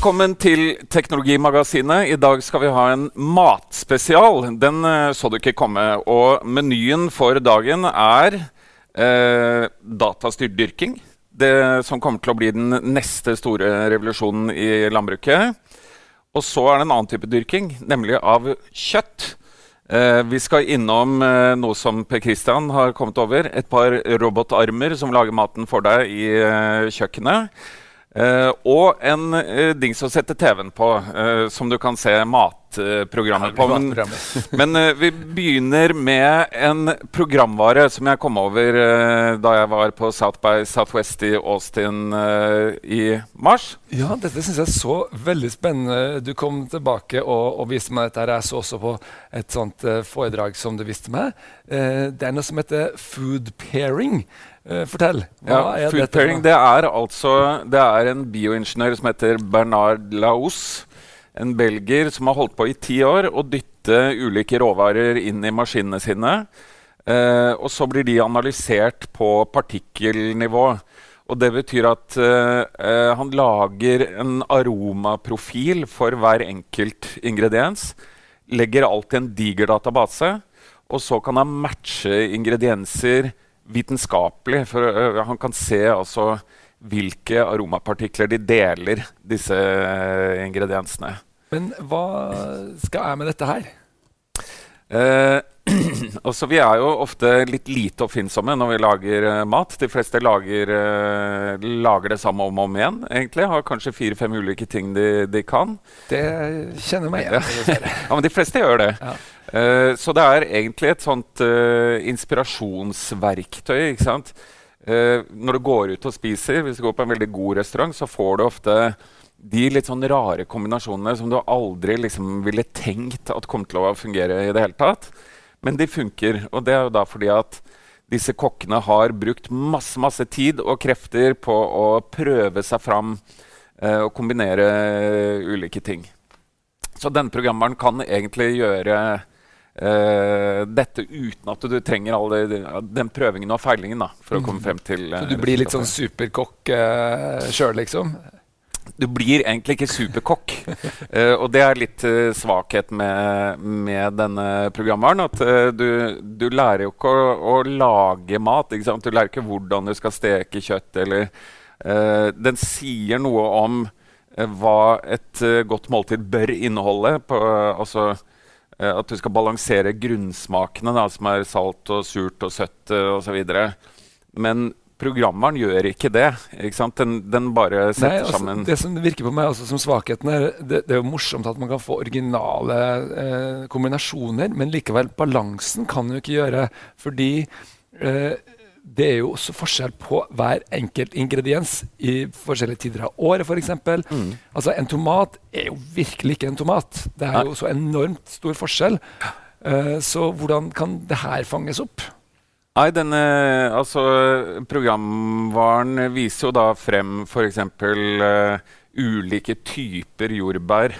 Velkommen til Teknologimagasinet. I dag skal vi ha en matspesial. Den eh, så du ikke komme. Og menyen for dagen er eh, datastyrt dyrking. Det som kommer til å bli den neste store revolusjonen i landbruket. Og så er det en annen type dyrking, nemlig av kjøtt. Eh, vi skal innom eh, noe som Per Christian har kommet over. Et par robotarmer som lager maten for deg i eh, kjøkkenet. Uh, og en uh, dings å sette TV-en på, uh, som du kan se matprogrammet på. Men, men vi begynner med en programvare som jeg kom over da jeg var på South by Southwest i Austin i mars. Ja, dette syns jeg er så veldig spennende. Du kom tilbake og, og viste meg dette. her. Jeg så også på et sånt foredrag som du viste meg. det er noe som heter food pairing. Uh, fortell. Hva ja, er food pairing det er altså Det er en bioingeniør som heter Bernard Laos. En belgier som har holdt på i ti år å dytte ulike råvarer inn i maskinene sine. Uh, og så blir de analysert på partikkelnivå. Og det betyr at uh, han lager en aromaprofil for hver enkelt ingrediens. Legger alt i en diger database. Og så kan han matche ingredienser vitenskapelig. For uh, han kan se altså hvilke aromapartikler de deler, disse uh, ingrediensene. Men hva skal jeg med dette her? Eh, også, vi er jo ofte litt lite oppfinnsomme når vi lager uh, mat. De fleste lager, uh, lager, det samme om og om igjen. egentlig. Har kanskje fire-fem ulike ting de, de, kan. Det kjenner meg igjen. ja, men de fleste gjør det. Ja. Uh, så det er egentlig et sånt inspirasjonsverktøy. ikke sant? når du går ut og spiser, hvis du går på en veldig god restaurant, så får du ofte de litt sånn rare kombinasjonene som du aldri liksom ville tenkt at kom til å fungere i det hele tatt. Men de funker. Og det er jo da fordi at disse kokkene har brukt masse, masse tid og krefter på å prøve seg fram eh, og kombinere ulike ting. Så denne programmeren kan egentlig gjøre uh, dette uten at du trenger all det, den prøvingen og feilingen da, for å komme mm. frem til uh, Så du blir litt sånn superkokk uh, sjøl, liksom? du blir egentlig ikke superkokk. uh, og det er litt uh, svakhet med, med, denne programvaren. At du, du, lærer jo ikke å, å lage mat. Du lærer ikke hvordan du skal steke kjøtt. Eller, den sier noe om hva et godt måltid bør inneholde. På, altså, at du skal balansere grunnsmakene, da, som er salt og surt og søtt osv. Men programmeren gjør ikke det. Ikke den, den, bare setter Nei, altså, sammen Det som virker på meg altså, som svakheten, er det, det er jo morsomt at man kan få originale eh, kombinasjoner, men likevel, balansen kan jo ikke gjøre. Fordi eh, det er jo også forskjell på hver enkelt ingrediens i forskjellige tider av året, f.eks. Mm. Altså, en tomat er jo virkelig ikke en tomat. Det er jo så enormt stor forskjell. Uh, så hvordan kan det her fanges opp? Nei, denne altså, programvaren viser jo da frem f.eks. Uh, eh, ulike typer jordbær.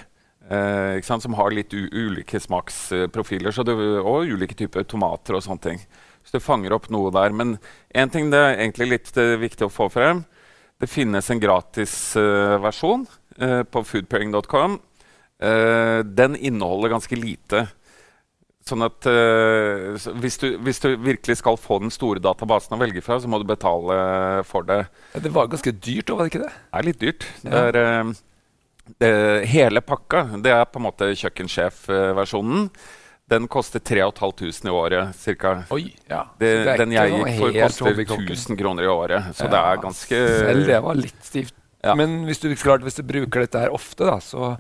Uh, som har litt ulike smaksprofiler og ulike typer tomater og sånne ting. Så du fanger opp noe der. Men én ting det er egentlig litt uh, viktig å få frem. Det finnes en gratis uh, versjon på foodpairing.com. den inneholder ganske lite. Sånn at uh, hvis, du, hvis, du, virkelig skal få den store databasen å velge fra, så må du betale for det. Det var ganske dyrt, var det ikke det? Det er litt dyrt. Ja. Det er, uh, det, hele pakka, det er på en måte kjøkkensjef-versjonen. Den koster 3500 i året ca. Ja. den jeg gikk for, koster 1000 kroner i året. Så det er ganske Selv det var litt stivt. Men hvis du, klart, hvis du bruker dette her ofte, da, så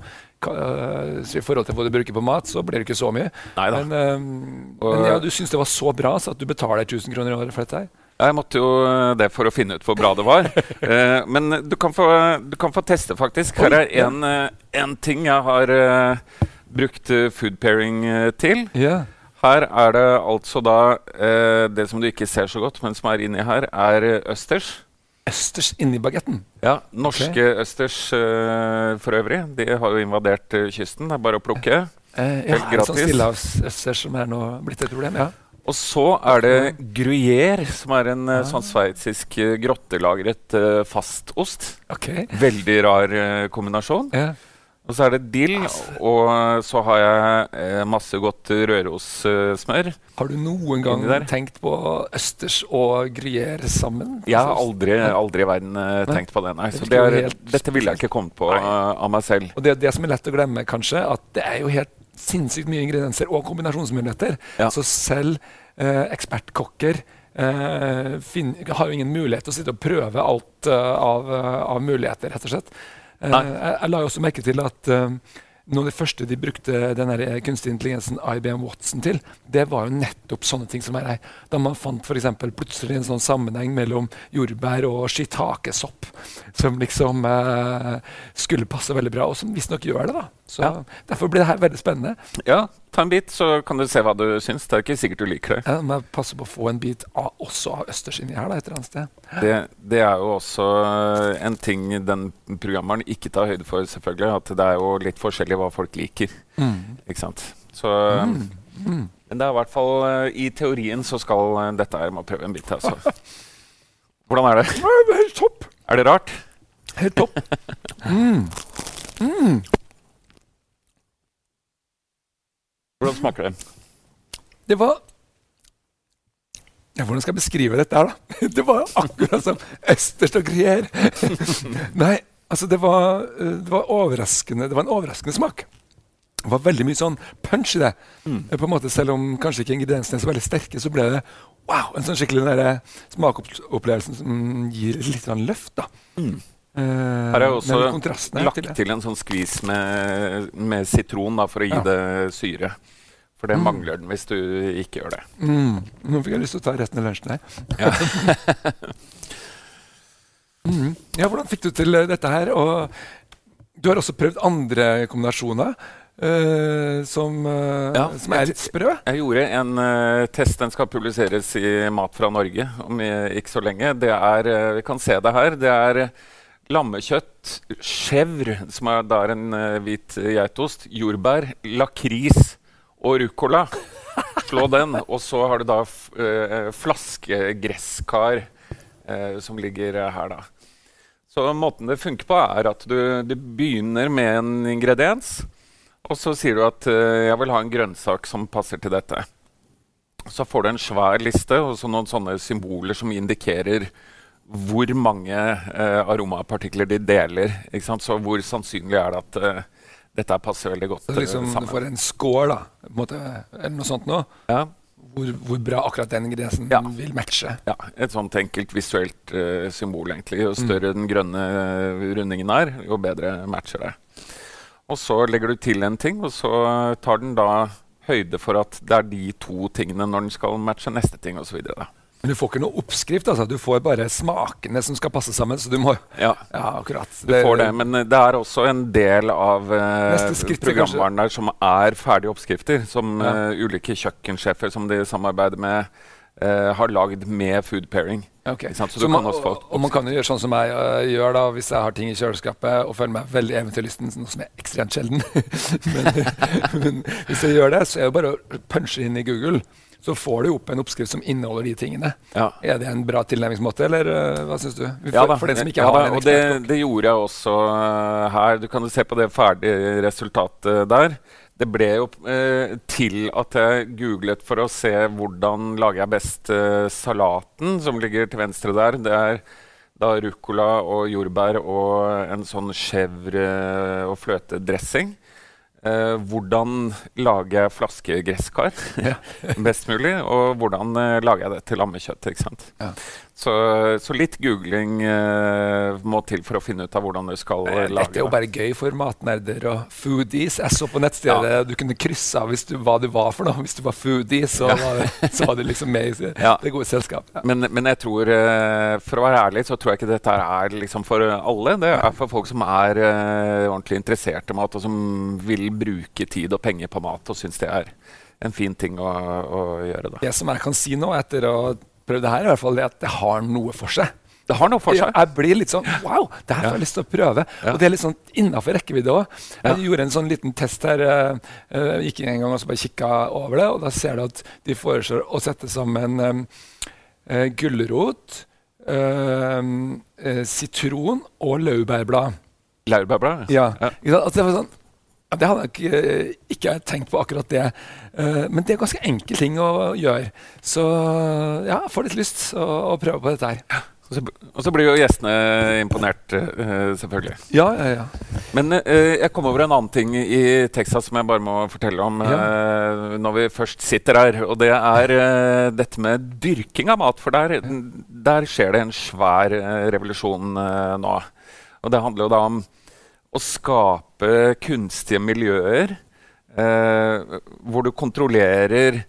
Eh, så I forhold til hva du bruker på mat, så blir det ikke så mye. Neida. Men, um, men ja, du syns det var så bra så at du betaler 1000 kroner i året for dette? her? Jeg måtte jo det for å finne ut hvor bra det var. uh, men du kan, få, du kan, få, teste, faktisk. Her er en, en ting jeg har uh, brukt food pairing til. Yeah. Her er det altså da eh, Det som du ikke ser så godt, men som er inni her, er østers østers inni bagetten? Ja. Norske okay. østers eh, for øvrig. De har jo invadert eh, kysten. Det er bare å plukke. Uh, ja, Helt gratis. Sånn stillehavsøsters som er nå blitt et problem. ja. Og så er det gruyère, som er en ja. sånn sveitsisk eh, grottelagret eh, fastost. Okay. Veldig rar eh, kombinasjon. Ja. Og så er det dill, og så har jeg eh, masse godt Røros-smør. Har du noen gang tenkt på østers og gruyère sammen? Jeg har aldri, aldri i verden eh, tenkt på det, nei. Så det er, dette ville jeg ikke kommet på eh, av meg selv. Og det, det som er lett å glemme, kanskje, at det er jo helt sinnssykt mye ingredienser og kombinasjonsmuligheter. Ja. Så selv eh, ekspertkokker eh, har jo ingen mulighet til å sitte og prøve alt eh, av, eh, av muligheter, rett og slett. Eh, jeg, jeg la også merke til at eh, noe av det første de brukte den eh, kunstig intelligensen IBM Watson til, det var jo nettopp sånne ting som er her. Da man fant for plutselig en sånn sammenheng mellom jordbær og shitakesopp, som liksom eh, skulle passe veldig bra, og som visstnok gjør det. da. Så Ja. Derfor blir det her veldig spennende. Ja, ta en bit, så kan du se hva du syns. Det er ikke sikkert du liker det. Jeg må passe på å få en bit av, også av østers inni her da, et eller annet sted. Det, det er jo også eh, en ting den programmeren ikke tar høyde for, selvfølgelig. At det er jo litt forskjellig hva folk liker. Ikke sant? Så, Mm. Men det er i hvert fall eh, I teorien så skal eh, dette her Må prøve en bit, altså. Hvordan er det? Helt topp! Er det rart? Helt topp. Mm. Mm. Hvordan smaker det? Det var ja, Hvordan skal jeg beskrive dette her, da? Det var akkurat som østers og gruyère. Nei, altså det var, eh, det var overraskende Det var en overraskende smak. Det var veldig mye sånn punch i det. Mm. På en måte Selv om kanskje ikke ingrediensene er så veldig sterke, så ble det wow, en sånn skikkelig smakopplevelse smakopplevelsen som gir litt sånn løft. da. Mm. Eh, Her er jeg også lagt til til en sånn skvis med, med sitron da, for å gi Ja. det syre. For det Mm. mangler den hvis du ikke gjør det. Mm. Nå fikk jeg lyst til å ta resten av lunsjen her. Ja. mm. ja, hvordan fikk du til eh, dette her? Og du har også prøvd andre kombinasjoner Uh, som, uh, Ja, som er litt sprø. Jeg gjorde en uh, test. Den skal publiseres i Mat fra Norge om ikke så lenge. Det er, Vi kan se det her. Det er lammekjøtt, chèvre, som er da er en uh, hvit geitost, jordbær, lakris og ruccola. Slå den. Og så har du da uh, eh, flaskegresskar uh, som ligger eh, her, da. Så måten det funker på, er at du, du begynner med en ingrediens. Og så sier du at uh, jeg vil ha en grønnsak som passer til dette. Så får du en svær liste og noen sånne symboler som indikerer hvor mange eh, aromapartikler de deler. Så hvor sannsynlig er det at eh, dette passer veldig godt Så eh, liksom, du får en score, da. På en måte, eller noe sånt noe. Ja, Hvor, hvor bra akkurat den ingrediensen Ja. vil matche. ja, Et sånt enkelt visuelt uh, symbol, egentlig. Jo større den grønne rundingen er, jo bedre matcher det. Og så legger du til en ting, og så tar den da høyde for at det er de to tingene når den skal matche neste ting, osv. Men du får ikke noe oppskrift. altså. Du får bare smakene som skal passe sammen. Så du må Ja, Ja, akkurat. du får det, men eh, det er også en del av er programvaren der som er ferdige oppskrifter. Som Ja. uh, ulike kjøkkensjefer som de samarbeider med, uh, har lagd med food pairing. Okay. Så Så du man, kan også få og, og man kan jo gjøre sånn som jeg uh, gjør da, hvis jeg har ting i kjøleskapet og føler meg veldig eventyrlysten, noe som er ekstremt sjelden. men, men hvis jeg gjør det, så er det bare å punche inn i Google. Så får du opp en oppskrift som inneholder de tingene. Ja. Er det en bra tilnærmingsmåte, eller uh, hva syns du? For, Ja da, for den som ikke ja, har da, en og det, det gjorde jeg også uh, her. Du kan jo se på det ferdige resultatet der. Det ble jo eh, til at jeg googlet for å se hvordan lager jeg best eh, salaten, som ligger til venstre der. Det er da ruccola og jordbær og en sånn chèvre og fløtedressing. Eh, hvordan lager jeg flaskegresskar best mulig? Og hvordan eh, lager jeg det til lammekjøtt? ikke sant? Ja. Så, så litt googling uh, må til for å finne ut av hvordan du skal lage det. Dette er jo bare gøy for matnerder og foodies. Jeg så på nettstedet du kunne krysse av hvis du, hva du var for noe. Hvis du var foodie, så, var, det, så var du liksom med i Ja. det gode selskap. Ja. Men, men jeg tror, uh, for å være ærlig, så tror jeg ikke dette er liksom for alle. Det er for folk som er uh, ordentlig interessert i mat, og som vil bruke tid og penger på mat, og syns det er en fin ting å, å gjøre. da. Det som jeg kan si nå, etter å ha prøvd det her, i hvert fall, er at det har noe for seg. Det har noe for seg. jeg blir litt sånn Wow, det her får jeg lyst til å prøve. Og det er litt sånn innafor rekkevidde òg. Jeg gjorde en sånn liten test her. eh, eh, gikk inn en gang og så bare kikka over det, og da ser du at de foreslår å sette sammen um, uh, gulrot, eh, uh, sitron og laurbærblad. Laurbærblad. Ja. Ja. ja. Altså, det var sånn det hadde jeg ikke, eh, ikke tenkt på akkurat det. Eh, men det er ganske enkel ting å gjøre. Så ja, jeg får litt lyst å, å prøve på dette her. Og så, blir jo gjestene imponert, eh, selvfølgelig. Ja, ja, ja. Men jeg kom over en annen ting i Texas som jeg bare må fortelle om Ja. når vi først sitter her. Og det er dette med dyrking av mat. For der, der skjer det en svær revolusjon nå. Og det handler jo da om å skape kunstige miljøer eh, hvor du kontrollerer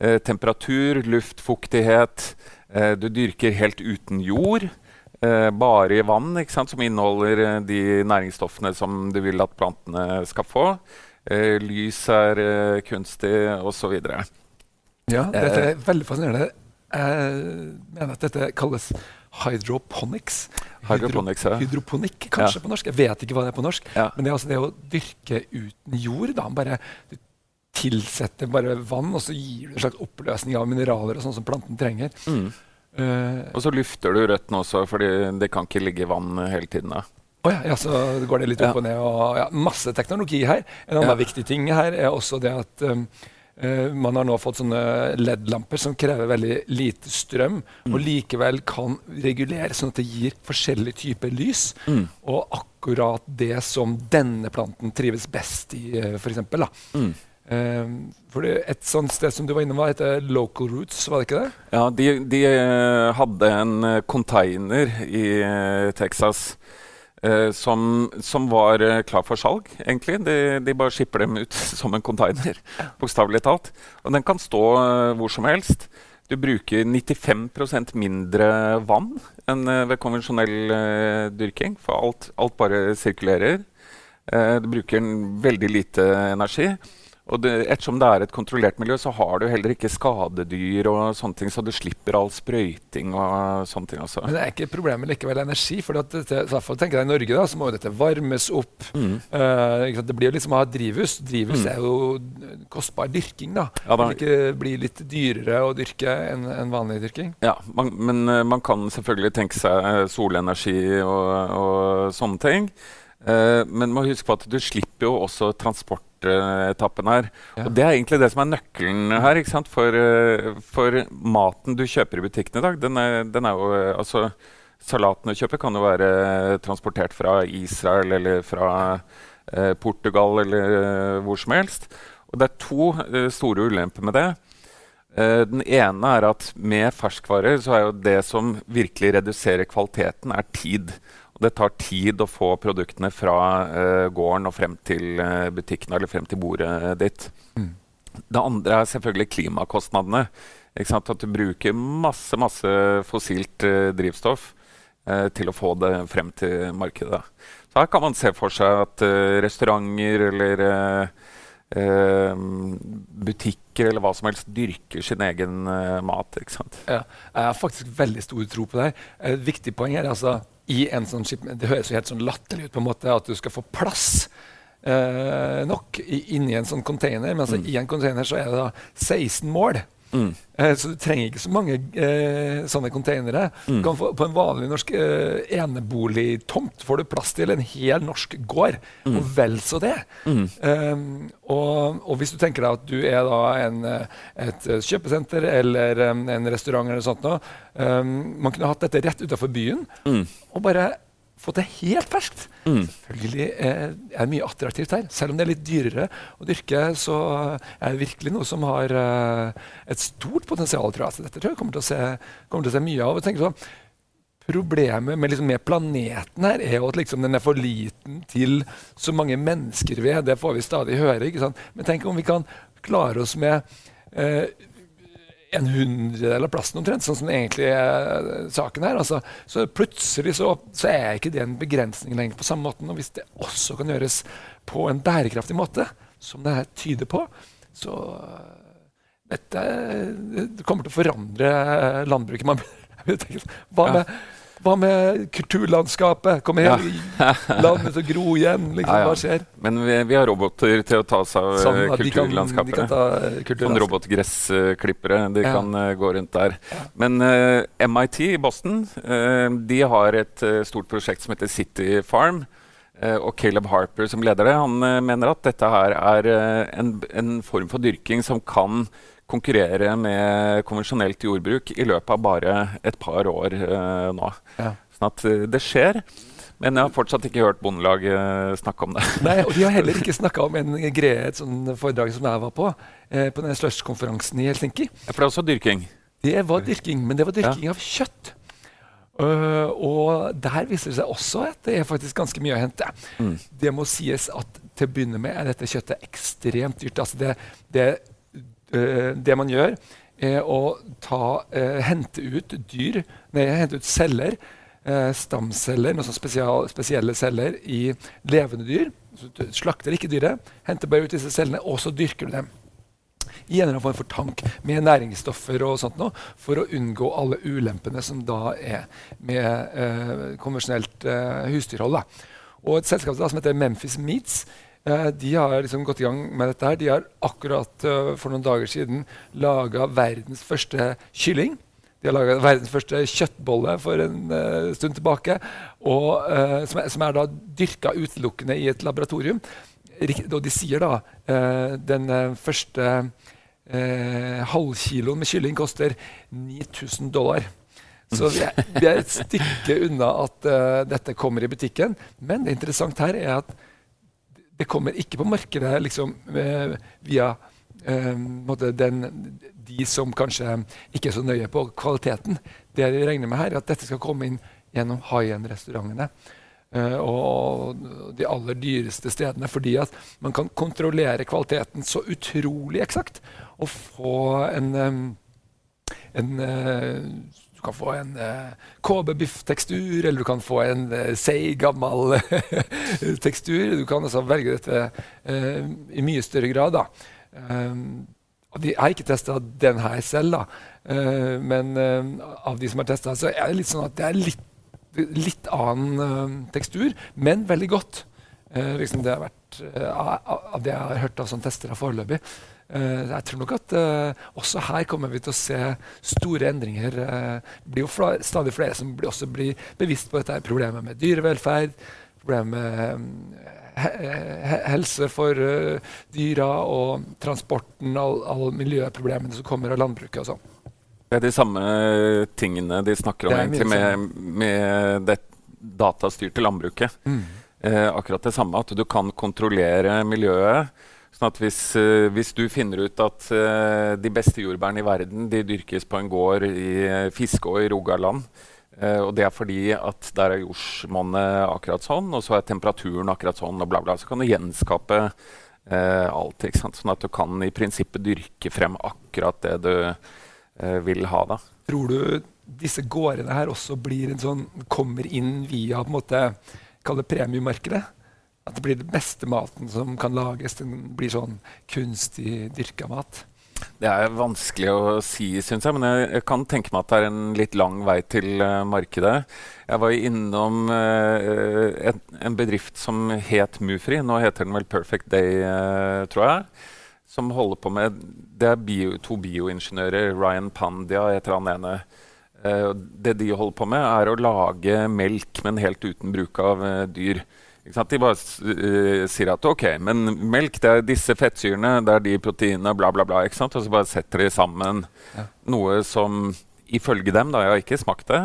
eh, temperatur, luftfuktighet. Eh, du dyrker helt uten jord. Eh, bare i vann, som inneholder eh, de næringsstoffene som du vil at plantene skal få. Eh, lys er eh, kunstig, osv. Ja, dette er veldig fascinerende. Jeg mener at dette kalles hydroponics. Hydroponics, ja. Hydroponikk, kanskje på norsk. Jeg vet ikke hva det er på norsk. Ja. Men det er altså det å dyrke uten jord. Da. Bare, du tilsetter bare vann, og så gir du en slags oppløsning av mineraler og sånn som planten trenger. Mm. Uh, Og så lufter du røttene også, for det kan ikke ligge i vann hele tiden. da. Oh, ja, ja, så går det litt opp Ja. og ned. Og, ja, masse teknologi her. En annen Ja. viktig ting her er også det at um, man har nå fått sånne LED-lamper som krever veldig lite strøm, Mm. og likevel kan regulere sånn at det gir forskjellige typer lys. Mm. Og akkurat det som denne planten trives best i, uh, f.eks. Mm. Um, for et sånt sted som du var innom, var heter Local Roots, var det ikke det? Ja, de, de eh, hadde en eh, container i eh, Texas eh, som, som var eh, klar for salg, egentlig. De, de bare skipper dem ut som en container, bokstavelig talt. Og den kan stå eh, hvor som helst. Du bruker 95% mindre vann enn eh, ved konvensjonell eh, dyrking, for alt, alt bare sirkulerer. Eh, du bruker veldig lite energi. Og det, ettersom det er et kontrollert miljø, så har du heller ikke skadedyr og sånne ting, så du slipper all sprøyting og sånne ting også. Men det er ikke problemet likevel energi. for at dette, hvert tenker jeg I Norge da, så må jo dette varmes opp. Mm. Uh, det blir jo liksom å ha drivhus. Drivhus Mm. er jo kostbar dyrking. da. Ja, da- Det ikke blir litt dyrere å dyrke enn en vanlig dyrking. Ja, man, men uh, man kan selvfølgelig tenke seg eh, solenergi og, og sånne ting. Eh, men man må huske på at du slipper jo også transportetappen her. Ja. Og det er egentlig det som er nøkkelen her. ikke sant? For, eh, for maten du kjøper i butikken i dag, den er, den er jo eh, altså Salaten du kjøper, kan jo være transportert fra Israel eller fra eh, Portugal eller eh, hvor som helst. Og det er to eh, store ulemper med det. Den ene er at med ferskvarer så er jo det som virkelig reduserer kvaliteten, er tid. Det tar tid å få produktene fra uh, gården og frem til uh, butikken eller frem til bordet ditt. Mm. Det andre er selvfølgelig klimakostnadene. Ikke sant? At du bruker masse, masse fossilt uh, drivstoff eh, til å få det frem til markedet. Så her kan man se for seg at eh, restauranter eller eh, eh, butikker eller hva som helst dyrker sin egen eh, mat. ikke sant? Ja, jeg har faktisk veldig stor tro på det her. Et viktig poeng er altså i en sånn skip, Det høres jo helt sånn latterlig ut på en måte at du skal få plass eh, nok i, inni en sånn container. Men altså, Mm. i en container så er det da 16 mål. Mm. Eh, så du trenger ikke så mange eh, sånne containere. Mm. Få, på en vanlig norsk eh, eneboligtomt får du plass til en hel norsk gård, Mm. og vel så det. Um, og, og hvis du tenker deg at du er da en, eh, et eh, kjøpesenter eller um, en restaurant, eller sånt noe, um, man kunne hatt dette rett utenfor byen Mm. og bare fått det helt ferskt. Mm. Selvfølgelig eh, er det mye attraktivt her. Selv om det er litt dyrere å dyrke, så er det virkelig noe som har eh, et stort potensial. tror jeg. Så dette tror jeg kommer til å se, kommer til å se mye av. Og tenker sånn, Problemet med, liksom, med planeten her er jo at liksom, den er for liten til så mange mennesker vi er. Det får vi stadig høre. ikke sant? Men tenk om vi kan klare oss med eh, en hundredel av plassen omtrent, sånn som egentlig er eh, saken her. Altså, så plutselig så, så er ikke det en begrensning lenger på samme måten. Og hvis det også kan gjøres på en bærekraftig måte, som det her tyder på, så eh, dette det kommer til å forandre landbruket. Man, hva med Hva med kulturlandskapet? Kom ja. landet til å gro igjen. Liksom. Hva skjer? Men vi, vi har roboter til å ta oss av eh, Sånn at de kan- de kan ta, eh, Sånn robotgressklippere. De kan uh, gå rundt der. Men uh, MIT i Boston uh, de har et eh, stort prosjekt som heter City Farm. eh, og Caleb Harper som leder det, han eh, mener at dette her er eh, en, en form for dyrking som kan konkurrere med konvensjonelt jordbruk i løpet av bare et par år uh, nå. Ja. Sånn at eh, det skjer. Men jeg har fortsatt ikke hørt Bondelaget snakke om det. Nei, og De har heller ikke snakka om en greie, et sånn foredrag som jeg var på, eh, på den Slush-konferansen i Helsinki. For det er også dyrking. Det var dyrking, men det var dyrking av kjøtt. Uh, og der viser det seg også at det er faktisk ganske mye å hente. Mm. Det må sies at til å begynne med er dette kjøttet ekstremt dyrt. Altså det, det, øh, det man gjør, er å ta, øh, hente ut dyr, nei, hente ut celler, øh, stamceller, noen spesial, spesielle celler i levende dyr. Så du slakter ikke dyret, henter bare ut disse cellene, og så dyrker du dem i en eller annen form for tank med næringsstoffer og sånt noe, for å unngå alle ulempene som da er med eh, konvensjonelt eh, husdyrhold. Da. Og et selskap da, som heter Memphis Meats, eh, de har liksom gått i gang med dette. her. De har akkurat eh, for noen dager siden laga verdens første kylling. De har laga verdens første kjøttbolle for en eh, stund tilbake, og, eh, som, er, som er da dyrka utelukkende i et laboratorium. Og de sier da eh, den eh, første eh, halvkiloen med kylling koster 9000 dollar. Så vi er, vi er et stykke unna at eh, dette kommer i butikken. Men det interessante her er at det kommer ikke på markedet liksom, eh, via eh, den, de som kanskje ikke er så nøye på kvaliteten. Det de regner med her, er at dette skal komme inn gjennom high end-restaurantene. eh, og de aller dyreste stedene, fordi at man kan kontrollere kvaliteten så utrolig eksakt. Og få en, en Du kan få en uh, KB-biff-tekstur, eller du kan få en uh, seig, gammel tekstur. Du kan altså velge dette eh, i mye større grad. da. Um, jeg har ikke testa den her selv, da. Uh, men uh, av de som har testa, så er det litt sånn at det er litt, litt annen uh, tekstur, men veldig godt. Eh, liksom det vært eh, av det jeg har hørt av sånne tester foreløpig. Eh, jeg tror nok at eh, også her kommer vi til å se store endringer. Eh, det blir jo stadig flere som blir, også blir bevisst på dette problemet med dyrevelferd, problemet med he he helse for dyra og transporten, all, miljøproblemene som kommer av landbruket og sånn. Det er de samme tingene de snakker om egentlig med, med det datastyrte landbruket. Eh, akkurat det samme, at du kan kontrollere miljøet. Sånn at hvis, eh, hvis du finner ut at eh, de beste jordbærene i verden de dyrkes på en gård i eh, Fiskå i Rogaland, og det er fordi at der er jordsmonnet akkurat sånn, og så er temperaturen akkurat sånn, og bla, bla, så kan du gjenskape eh, alt. Ikke sant? Sånn at du kan i prinsippet dyrke frem akkurat det du eh, vil ha. da. Tror du disse gårdene her også blir en sånn, kommer inn via på en måte, kall det premiemarkedet? At det blir den beste maten som kan lages? Den blir sånn kunstig dyrka mat? Det er vanskelig å si, syns jeg. Men jeg, kan tenke meg at det er en litt lang vei til eh, markedet. Jeg var innom eh, en, en bedrift som het Mufri. Nå heter den vel Perfect Day, eh, tror jeg. Som holder på med Det er bio, to bioingeniører. Ryan Pandya heter han ene. Eh, det de holder på med, er å lage melk, men helt uten bruk av eh, dyr. De bare eh, sier at ok, men melk det er disse fettsyrene, det er de proteinene, bla, bla, bla. Ikke sant? Og så bare setter de sammen Ja. noe som ifølge dem, da, jeg har ikke smakt det,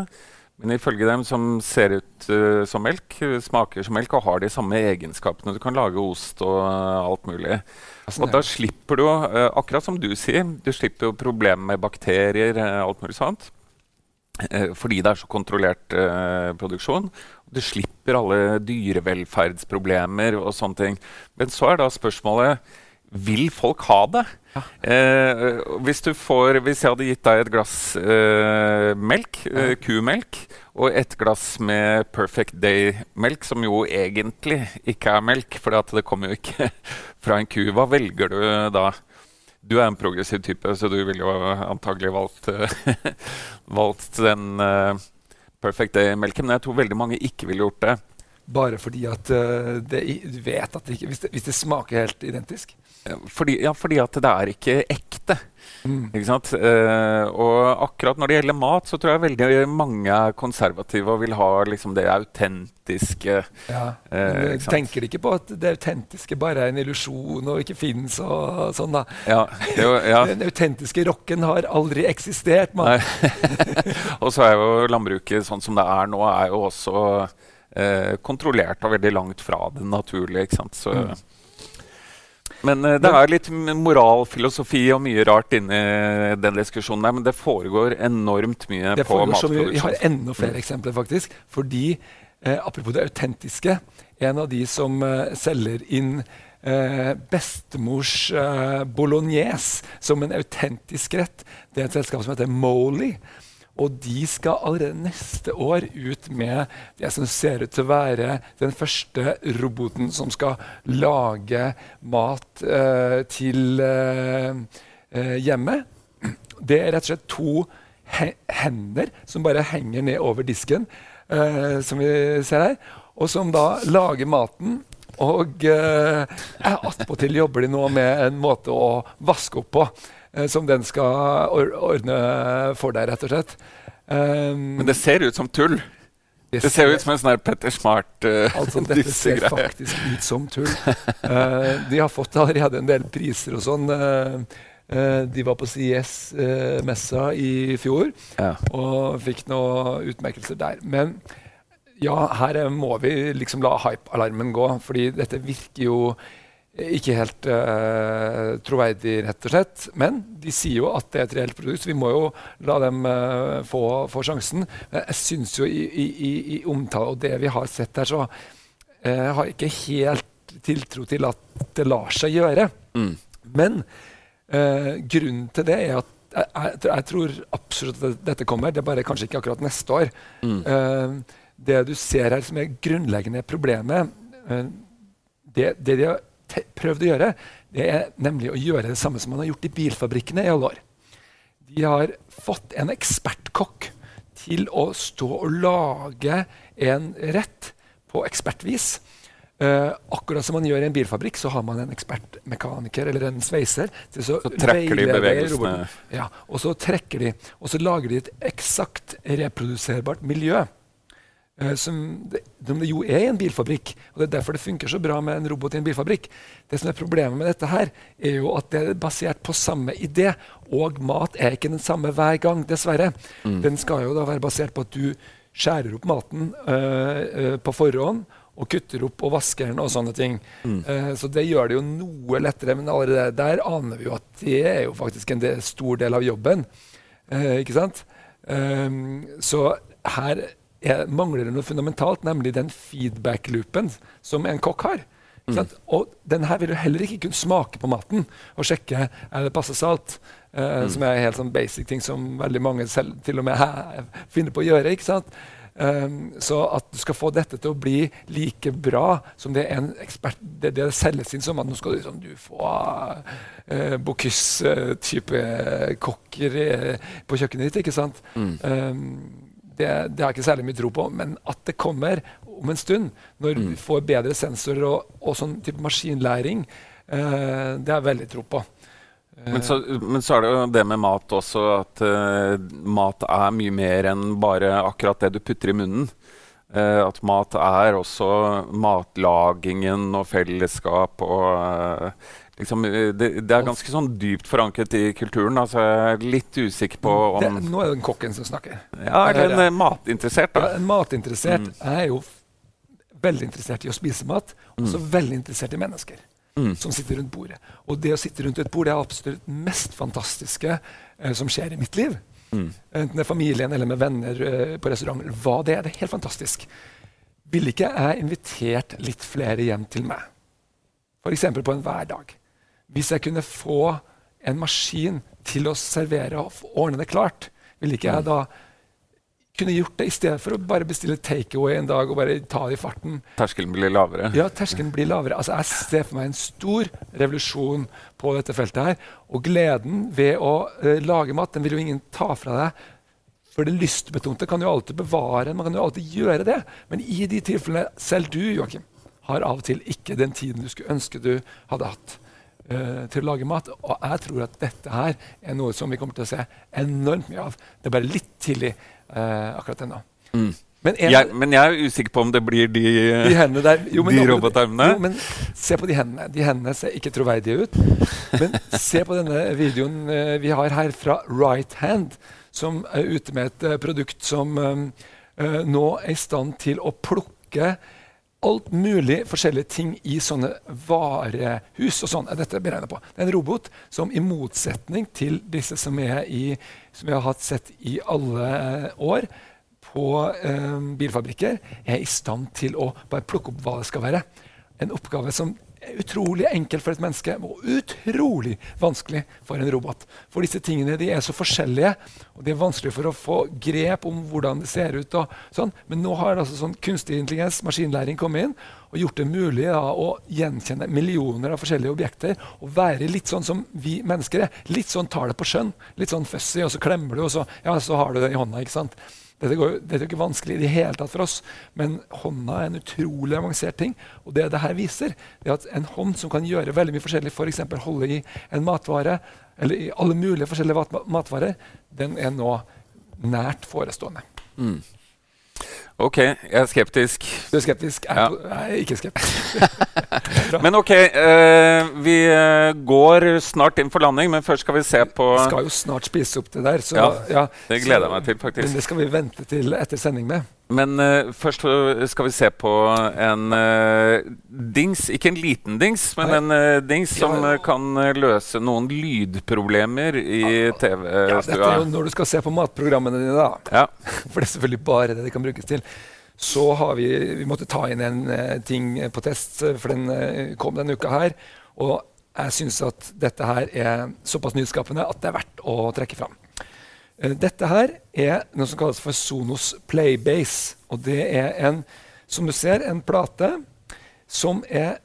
men ifølge dem som ser ut uh, som melk, smaker som melk og har de samme egenskapene. Du kan lage ost og uh, alt mulig. Og da slipper du, akkurat som du sier, du slipper jo problemer med bakterier, og alt mulig sånt. Eh, fordi det er så kontrollert eh, produksjon. Du slipper alle dyrevelferdsproblemer og sånne ting. Men så er da spørsmålet vil folk ha det? Eh, hvis, du får, hvis jeg hadde gitt deg et glass eh, melk, eh, kumelk, og et glass med Perfect Day-melk, som jo egentlig ikke er melk, for det kommer jo ikke fra en ku, hva velger du da? Du er en progressiv type, så du ville jo antagelig valgt, eh, valgt den eh, Perfect Day-melken, men jeg tror veldig mange ikke ville gjort det. Bare fordi at uh, det, du vet at det ikke hvis det, hvis det smaker helt identisk? Fordi, ja, fordi at det er ikke ekte. Mm. Ikke sant? Eh, og akkurat når det gjelder mat, så tror jeg veldig mange er konservative og vil ha liksom, det autentiske. Ja, uh, tenker de ikke på at det autentiske bare er en illusjon og ikke fins og sånn, da? Ja, jo, ja. Den autentiske rocken har aldri eksistert, mann. og så er jo landbruket sånn som det er nå, er jo også kontrollert og veldig langt fra det naturlige. ikke sant? Så... Mm. Men uh, det er litt moralfilosofi og mye rart inni den diskusjonen der. Men det foregår enormt mye det på matproduksjon. Vi har enda flere eksempler, faktisk. Fordi, eh, apropos det autentiske, en av de som eh, selger inn eh, bestemors eh, bolognese som en autentisk rett, det er et selskap som heter Moley. Og de skal allerede neste år ut med det som ser ut til å være den første roboten som skal lage mat eh, til eh, eh hjemmet. Det er rett og slett to he hender som bare henger ned over disken, eh, som vi ser her, og som da lager maten. Og eh, attpåtil jobber de nå med en måte å vaske opp på. Eh, som den skal ordne for deg, rett og slett. Um, Men det ser ut som tull. Det, det ser ut som en sånn Petter Smart uh, altså, Dette ser faktisk ut som tull. Uh, de har fått allerede en del priser og sånn. Uh, de var på CIS-messa i fjor ja. og fikk noen utmerkelser der. Men ja, her må vi liksom la hype-alarmen gå, fordi dette virker jo ikke helt uh, troverdig, rett og slett. Men de sier jo at det er et reelt produkt, så vi må jo la dem uh, få, få, sjansen. Men jeg syns jo i, i, i, omtale og det vi har sett her, så uh, har jeg ikke helt tiltro til at det lar seg gjøre. Mm. Men grunnen til det er at jeg, jeg, jeg, tror absolutt at dette kommer. Det er bare kanskje ikke akkurat neste år. Mm. det du ser her som er grunnleggende problemet, det, det de har prøvd å gjøre, det er nemlig å gjøre det samme som man har gjort i bilfabrikkene i alle år. De har fått en ekspertkokk til å stå og lage en rett på ekspertvis. Uh, akkurat som man gjør i en bilfabrikk, så har man en ekspertmekaniker eller en sveiser. Så, så trekker de bevegelsene. Ja, og så trekker de, og så lager de et eksakt reproduserbart miljø. Eh, som det, det, jo er i en bilfabrikk. og Det er derfor det funker så bra med en robot i en bilfabrikk. Det som er Problemet med dette her er jo at det er basert på samme idé. Og mat er ikke den samme hver gang, dessverre. Mm. Den skal jo da være basert på at du skjærer opp maten øh, øh, på forhånd og kutter opp og vasker den og sånne ting. Mm. Uh, så det gjør det jo noe lettere. Men allerede der aner vi jo at det er jo faktisk en del, stor del av jobben. Uh, ikke sant? Um, så her er, mangler noe fundamentalt, nemlig den feedback-loopen som en kokk har. Mm. Og den her vil du heller ikke kunne smake på maten og sjekke er det passe salt. Uh, mm. Som er helt sånn basic ting som veldig mange selv, til og med her, finner på å gjøre. ikke sant? Um, så at du skal få dette til å bli like bra som det en ekspert det, det selges inn som at nå skal du, liksom, du få uh, Bocuse-type kokker uh, på kjøkkenet ditt. ikke sant? Mm. Um, det, det, har jeg ikke særlig mye tro på. Men at det kommer om en stund, når mm. vi får bedre sensorer og, og sånn type maskinlæring, eh, det har jeg veldig tro på. Men så, men så, er det jo det med mat også, at uh, mat er mye mer enn bare akkurat det du putter i munnen. Uh, at mat er også matlagingen og fellesskap og uh, liksom, eh, det, det, er ganske sånn dypt forankret i kulturen. Altså, jeg er litt usikker på om det, Nå er det den kokken som snakker. Ja, eller en matinteressert. da. Ja, en matinteressert mm. er jo veldig interessert i å spise mat, og så mm. veldig interessert i mennesker. Mm. Som sitter rundt bordet. Og det å sitte rundt et bord det er absolutt det mest fantastiske eh, som skjer i mitt liv. Mm. Enten det er familien eller med venner eh, på restauranter. Hva det er. Det er helt fantastisk. Ville ikke jeg invitert litt flere hjem til meg? F.eks. på en hverdag. Hvis jeg kunne få en maskin til å servere og ordne det klart, ville ikke jeg mm. da kunne gjort det i stedet for å bare bestille takeaway en dag og bare ta det i farten? Terskelen blir lavere? Ja, terskelen blir lavere. Altså, jeg ser for meg en stor revolusjon på dette feltet her. Og gleden ved å uh, lage mat den vil jo ingen ta fra deg For det lystbetonte kan jo alltid bevare, man kan jo alltid gjøre det. Men i de tilfellene selv du Joakim, har av og til ikke den tiden du skulle ønske du hadde hatt til å lage mat. Og jeg tror at dette her er noe som vi kommer til å se enormt mye av. Det er bare litt tidlig uh, akkurat ennå. Mm. Men, jeg, men, jeg er usikker på om det blir de, de, der, jo, de robotarmene. Jo, men se på de hendene. De hendene ser ikke troverdige ut. Men se på denne videoen uh, vi har her fra Right Hand, som er ute med et uh, produkt som um, nå er i stand til å plukke alt mulig forskjellige ting i sånne varehus. og sånn er dette beregnet på. Det er en robot som i motsetning til disse som, i, som vi har hatt sett i alle år, på eh, bilfabrikker er i stand til å bare plukke opp hva det skal være. En oppgave som utrolig enkelt for et menneske og utrolig vanskelig for en robot. For disse tingene er så forskjellige, og det er vanskelig for å få grep om hvordan det ser ut. sånn. Men nå har altså sånn kunstig intelligens, maskinlæring, kommet inn og gjort det mulig da, å gjenkjenne millioner av forskjellige objekter og være litt sånn som vi mennesker er. Litt sånn tar det på skjønn. Litt sånn fussy, og så klemmer du, og så, ja, så har du det i hånda. ikke sant? Dette, går, dette, er ikke vanskelig i det hele tatt for oss, men hånda er en utrolig avansert ting. Og det det her viser, er at en hånd som kan gjøre veldig mye forskjellig, f.eks. For holde i en matvare, eller i alle mulige forskjellige matvarer, den er nå nært forestående. Mm. Ok, jeg er skeptisk. Du er skeptisk? Jeg er, ja. jeg er ikke skeptisk. men ok, uh, vi uh, går snart inn for landing, men først skal vi se på Vi skal jo snart spise opp det der. Så, ja, ja, det gleder jeg meg til, faktisk. Men det skal vi vente til etter sending med. Men uh, først skal vi se på en dings, ikke en liten dings, men Nei. en dings som kan løse noen lydproblemer i TV-stua. Ja, dette er jo når du skal se på matprogrammene dine, da. For det er selvfølgelig bare det de kan brukes til så har vi, vi måtte ta inn en uh, ting på test, eh, for den kom denne uka her. Og jeg syns at dette her er såpass nyskapende at det er verdt å trekke fram. Dette her er noe som kalles for Sonos Playbase. Og det er en, som du ser, en plate som er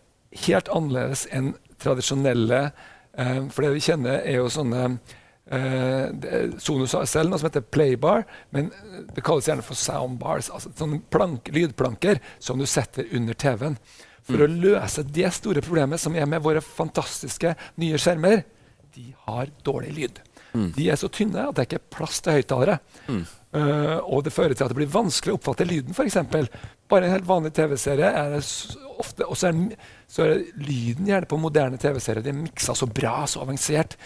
helt annerledes enn tradisjonelle For det vi kjenner, er jo sånne Uh, Sonos har selv noe som heter playbar, men det kalles gjerne for soundbars. altså sånne plank, Lydplanker som du setter under TV-en. For mm. å løse det store problemet som er med våre fantastiske nye skjermer. De har dårlig lyd. Mm. De er så tynne at det er ikke plass til høyttalere. Mm. Uh, og det fører til at det blir vanskelig å oppfatte lyden. Eksempel. Bare en helt vanlig TV-serie er det ofte også er, så er lyden gjerne på moderne TV-serier de er miksa så bra, så avansert.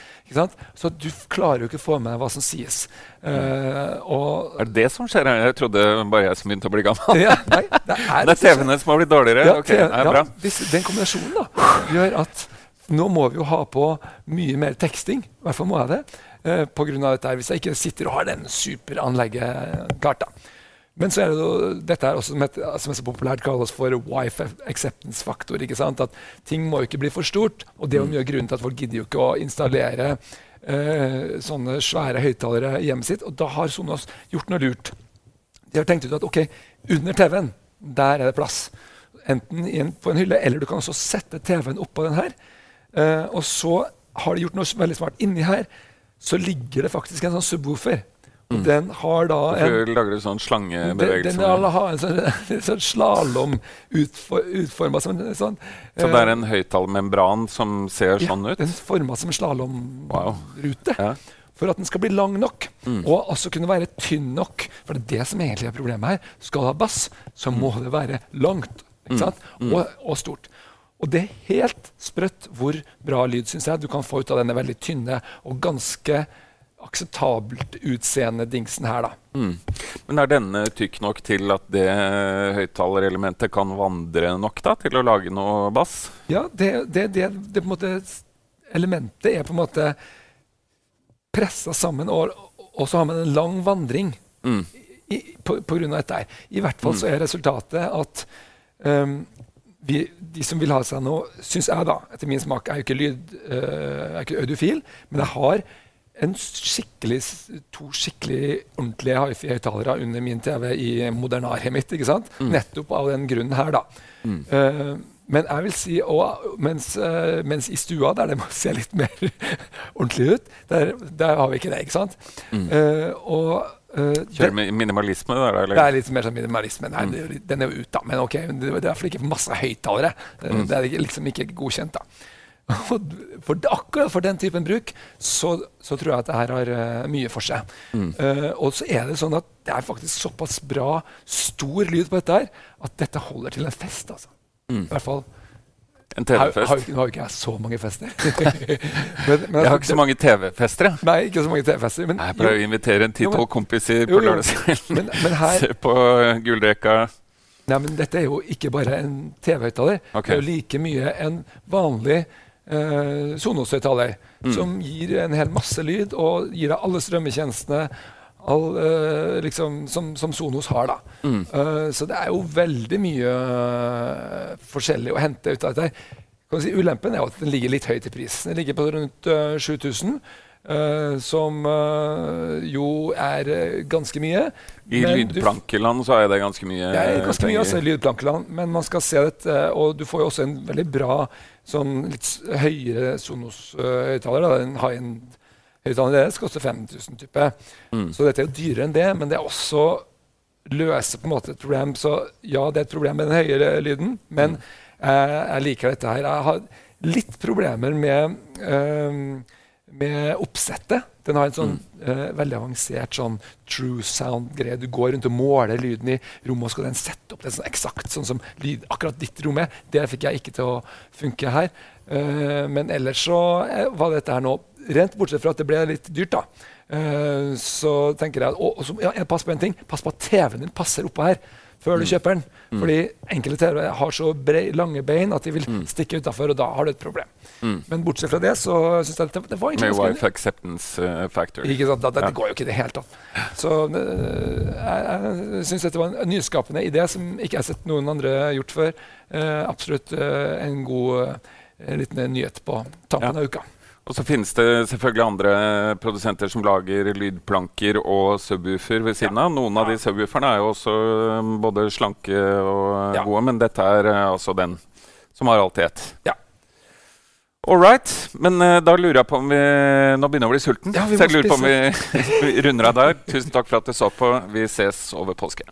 Så du klarer jo ikke å få med deg hva som sies. Uh, er det det som skjer her? Jeg trodde bare jeg som begynte å bli gammel. ja, nei, det er, er TV-ene som har blitt dårligere? Ja, okay, det er ja, hvis, den kombinasjonen da, gjør at nå må vi jo ha på mye mer teksting. I hvert fall må jeg det. Uh, på grunn av dette Hvis jeg ikke sitter og har den superanlegget klart. da. Men så er det jo, dette er også som, et, som er så populært kalles for wife acceptance faktor. ikke sant? At ting må jo ikke bli for stort. Og det er jo mye av grunnen til at folk gidder jo ikke å installere eh, sånne svære høyttalere i hjemmet sitt. Og da har Sonos gjort noe lurt. De har tenkt ut at ok, under TV-en der er det plass. Enten en, på en hylle, eller du kan også sette TV-en oppå den her. Eh, og så har de gjort noe veldig smart. Inni her så ligger det faktisk en sånn subwoofer. Mm. Den har da en, lager du sånn slangebevegelse? Den, den har en sånn, sånn slalåm utfor, utforma som en sånn Så det er en høyttalermembran som ser ja, sånn ut? Den forma som en slalåmrute. Wow. Ja. For at den skal bli lang nok, mm. og også kunne være tynn nok. For det er det som egentlig er problemet her. Skal du ha bass, så må mm. det være langt mm. og, og stort. Og det er helt sprøtt hvor bra lyd synes jeg, du kan få ut av denne veldig tynne og ganske akseptabelt utseende dingsen her. da. Mm. Men er denne tykk nok til at det høyttalerelementet kan vandre nok da, til å lage noe bass? Ja, det, det, det, det måte, elementet er på en måte pressa sammen, og, og, så har man en lang vandring mm. i, på, på, grunn av dette. I hvert fall mm. så er resultatet at um, vi, de som vil ha seg noe, syns jeg, da, etter min smak, er jo ikke, lyd, uh, er ikke audiofil, men jeg har skikkelig, to skikkelig ordentlige hifi-høyttalere under min TV i modernariet mitt. ikke sant? Mm. Nettopp av den grunnen her, da. Mm. Uh, men jeg vil si, også, mens, uh, mens, i stua, der det må se litt mer ordentlig ut, der, der, har vi ikke det. ikke sant? Mm. Uh, og uh, Kjøre det, minimalisme der, det er litt mer sånn minimalisme. Nei, Mm. det den er jo ute, da. Men ok, det er iallfall ikke masse høyttalere. Mm. Det er liksom ikke godkjent, da. For, akkurat for den typen bruk så, så tror jeg at det her har uh, mye for seg. Mm. Uh, og så er det sånn at det er faktisk såpass bra, stor lyd på dette her, at dette holder til en fest. altså. Mm. I hvert fall En TV-fest? Nå har jo ikke jeg så mange fester. men, men, Jeg har ikke så mange TV-fester, jeg. Nei, ikke så mange TV-fester. Men, Jeg jo, å invitere en ti-tolv kompiser jo, på lørdagskvelden. men, men her Se på gullrekka. Nei, men dette er jo ikke bare en TV-høyttaler. Okay. Det er jo like mye en vanlig eh, Sonos-høyttaler Mm. som gir en hel masse lyd og gir deg alle strømmetjenestene all, eh, liksom, som, som Sonos har. da. Mm. Eh, så det er jo veldig mye eh, forskjellig å hente ut av dette. Kan si, ulempen er at den ligger litt høyt i pris. Den ligger på rundt eh, 7000. eh, som uh, jo er eh, ganske mye. I lydplankeland så er det ganske mye det er ganske mye også i lydplankeland, men man skal se dette, og du får jo også en veldig bra sånn litt høyere Sonos-høyttaler. En high-end-høyttaler deres koster 5000 type. Mm. Så dette er jo dyrere enn det, men det er også løser på en måte et problem. Så ja, det er et problem med den høyere lyden, men eh, jeg liker dette her. Jeg har litt problemer med, med oppsettet. Den har en sånn eh, veldig avansert sånn true sound-greie. Du går rundt og måler lyden i rommet, og skal den sette opp det sånn eksakt sånn som lyd, akkurat ditt rom er. Det fikk jeg ikke til å funke her. Uh, men ellers så uh, var dette her nå Rent bortsett fra at det ble litt dyrt, da. Så tenker jeg og, og så, ja, Pass på en ting. Pass på at TV-en din passer oppå her før du kjøper den. Fordi enkelte TV-er har så brei, lange bein at de vil stikke utafor, og da har du et problem. Mm. Men bortsett fra det så syns jeg det, det var egentlig Med wife acceptance eh, factor. ikke sant? Da, det, det, går jo ikke i det hele tatt. Så øh, jeg, jeg syns dette var en nyskapende idé som ikke jeg har sett noen andre gjort før. Eh, absolutt eh, en god uh, liten nyhet på tampen Ja. av uka. Og så finnes det selvfølgelig andre produsenter som lager lydplanker og subwoofer ved siden av. Noen av de subwooferne er jo også eh, både slanke og Ja. gode, men dette er eh, altså den som har alt i ett. Ja. All right. Men eh, da lurer jeg på om vi Nå begynner jeg å bli sulten. Ja, så jeg lurer på om vi, vi runder av der. Tusen takk for at du så på. Vi ses over påske.